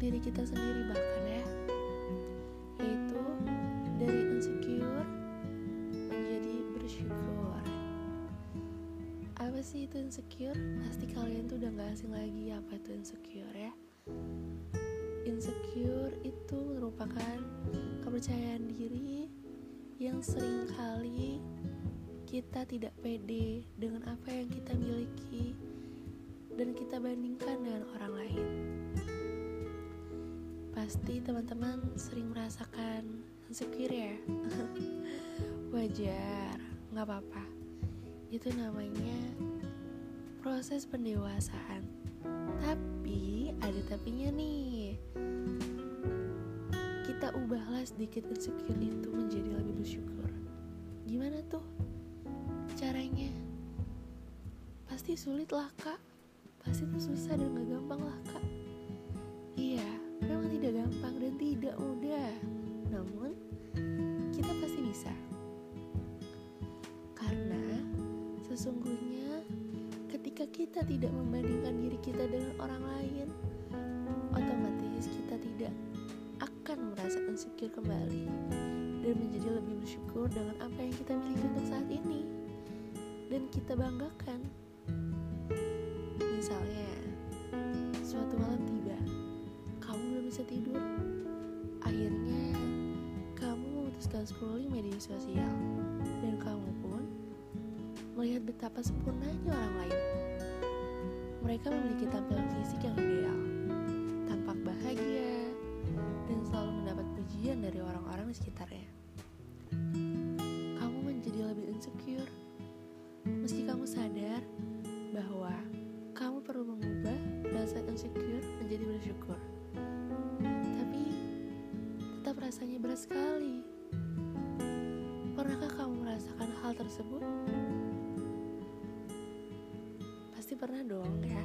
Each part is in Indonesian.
diri kita sendiri bahkan ya yaitu dari insecure menjadi bersyukur apa sih itu insecure? Pasti kalian tuh udah gak asing lagi apa itu insecure ya Insecure itu merupakan kepercayaan diri yang sering kali kita tidak pede dengan apa yang kita miliki dan kita bandingkan dengan orang lain. Pasti teman-teman sering merasakan insecure ya. Wajar, nggak apa-apa. Itu namanya proses pendewasaan. Tapi ada tapinya nih. Kita ubahlah sedikit insecure itu menjadi lebih bersyukur. Gimana tuh? caranya pasti sulit lah kak pasti itu susah dan gak gampang lah kak tidak gampang dan tidak mudah. Namun kita pasti bisa. Karena sesungguhnya ketika kita tidak membandingkan diri kita dengan orang lain otomatis kita tidak akan merasa insecure kembali dan menjadi lebih bersyukur dengan apa yang kita miliki untuk saat ini. Dan kita banggakan. Misalnya, suatu malam tiba, bisa tidur. Akhirnya, kamu memutuskan scrolling media sosial, dan kamu pun melihat betapa sempurnanya orang lain. Mereka memiliki tampilan fisik yang ideal, tampak bahagia, dan selalu mendapat pujian dari orang-orang di sekitarnya. Pernahkah kamu merasakan hal tersebut? Pasti pernah dong ya.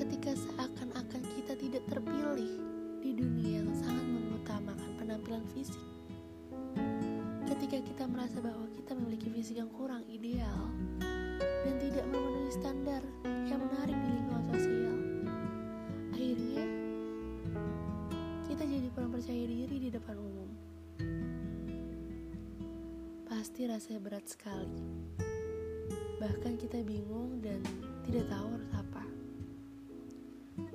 Ketika seakan-akan kita tidak terpilih di dunia yang sangat mengutamakan penampilan fisik ketika kita merasa bahwa kita memiliki fisik yang kurang ideal dan tidak memenuhi standar yang menarik di lingkungan sosial, akhirnya kita jadi kurang percaya diri di depan umum. Pasti rasanya berat sekali. Bahkan kita bingung dan tidak tahu harus apa.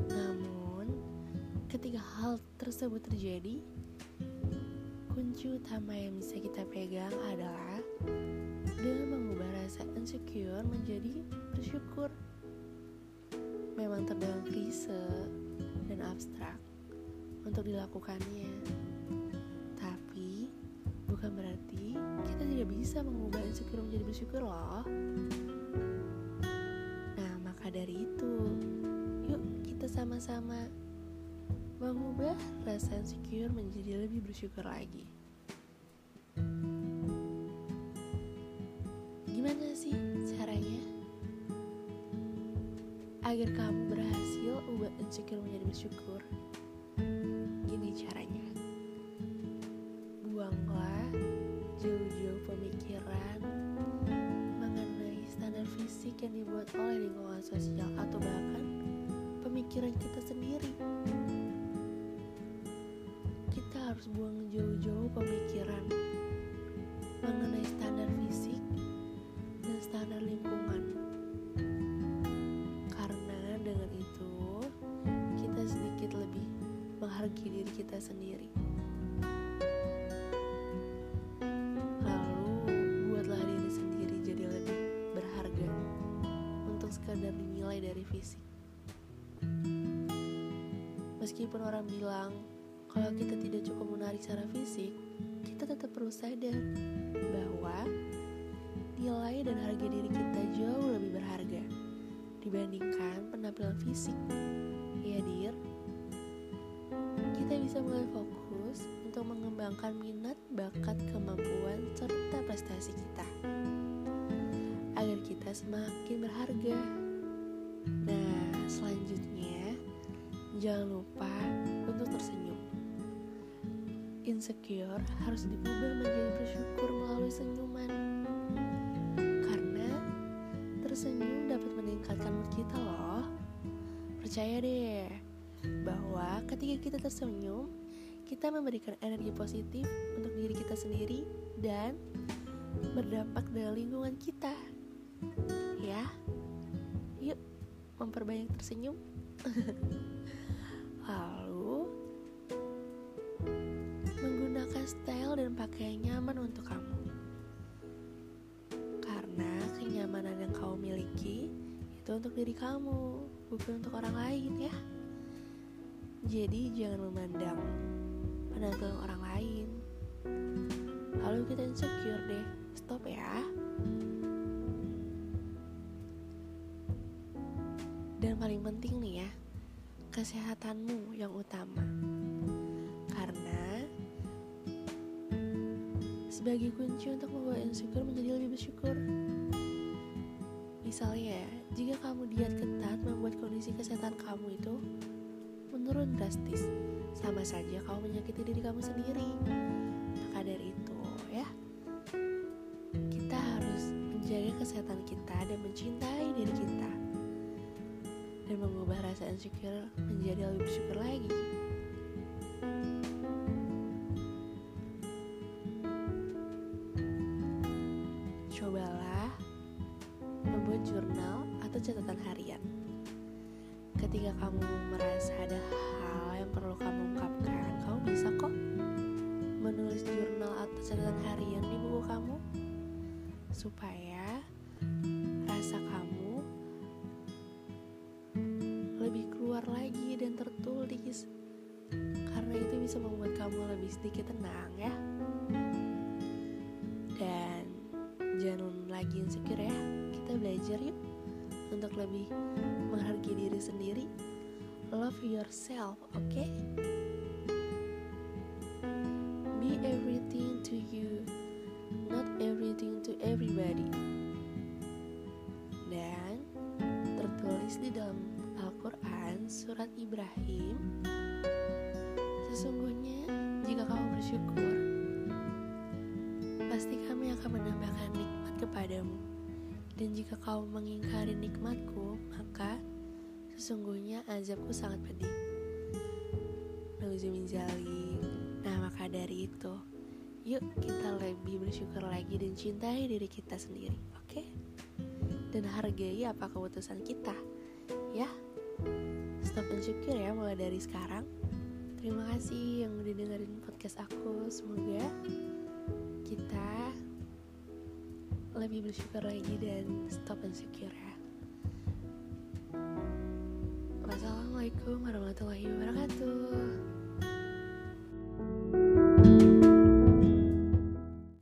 Namun, ketika hal tersebut terjadi, kunci utama yang bisa kita pegang adalah dengan mengubah rasa insecure menjadi bersyukur. Memang terdengar klise dan abstrak untuk dilakukannya. Bukan berarti kita tidak bisa mengubah insecure menjadi bersyukur loh. Nah, maka dari itu, yuk kita sama-sama mengubah rasa insecure menjadi lebih bersyukur lagi. Gimana sih caranya? Agar kamu berhasil ubah insecure menjadi bersyukur. Gini caranya. Pemikiran mengenai standar fisik yang dibuat oleh lingkungan sosial atau bahkan pemikiran kita sendiri harus buang jauh-jauh pemikiran mengenai standar fisik dan standar lingkungan. Karena dengan itu kita sedikit lebih menghargai diri kita sendiri. Meskipun orang bilang kalau kita tidak cukup menarik secara fisik, kita tetap perlu sadar bahwa nilai dan harga diri kita jauh lebih berharga dibandingkan penampilan fisik. Ya, Dir. Kita bisa mulai fokus untuk mengembangkan minat, bakat, kemampuan, serta prestasi kita. Agar kita semakin berharga. Nah, selanjutnya Jangan lupa untuk tersenyum. Insecure harus diubah menjadi bersyukur melalui senyuman. Karena tersenyum dapat meningkatkan mood kita loh. Percaya deh bahwa ketika kita tersenyum, kita memberikan energi positif untuk diri kita sendiri dan berdampak dalam lingkungan kita. Ya. Yuk, memperbanyak tersenyum. Lalu menggunakan style dan pakaian nyaman untuk kamu. Karena kenyamanan yang kau miliki itu untuk diri kamu, bukan untuk orang lain ya. Jadi jangan memandang penampilan orang lain. Lalu kita insecure deh. Stop ya. Dan paling penting nih ya, kesehatanmu yang utama. Karena sebagai kunci untuk membawa insecure menjadi lebih bersyukur. Misalnya, jika kamu diet ketat membuat kondisi kesehatan kamu itu menurun drastis, sama saja kamu menyakiti diri kamu sendiri. Maka dari itu, ya, kita harus menjaga kesehatan kita dan mencintai rasa insecure menjadi lebih bersyukur lagi. Cobalah membuat jurnal atau catatan harian. Ketika kamu merasa ada hal yang perlu kamu ungkapkan, kamu bisa kok menulis jurnal atau catatan harian di buku kamu supaya lagi dan tertulis. Karena itu bisa membuat kamu lebih sedikit tenang ya. Dan jangan lagi insecure ya. Kita belajar yuk untuk lebih menghargai diri sendiri. Love yourself oke? okay? Bersyukur. Pasti kami akan menambahkan nikmat kepadamu. Dan jika kau mengingkari nikmatku Maka sesungguhnya azabku sangat pedih. Nauzumin Nah maka dari itu Yuk kita lebih bersyukur lagi dan cintai diri kita sendiri Oke? Okay? Dan hargai apa keputusan kita Ya? Stop insecure ya mulai dari sekarang Terima kasih yang udah dengerin podcast aku. Semoga kita lebih bersyukur lagi dan stop insecure ya. Wassalamualaikum warahmatullahi wabarakatuh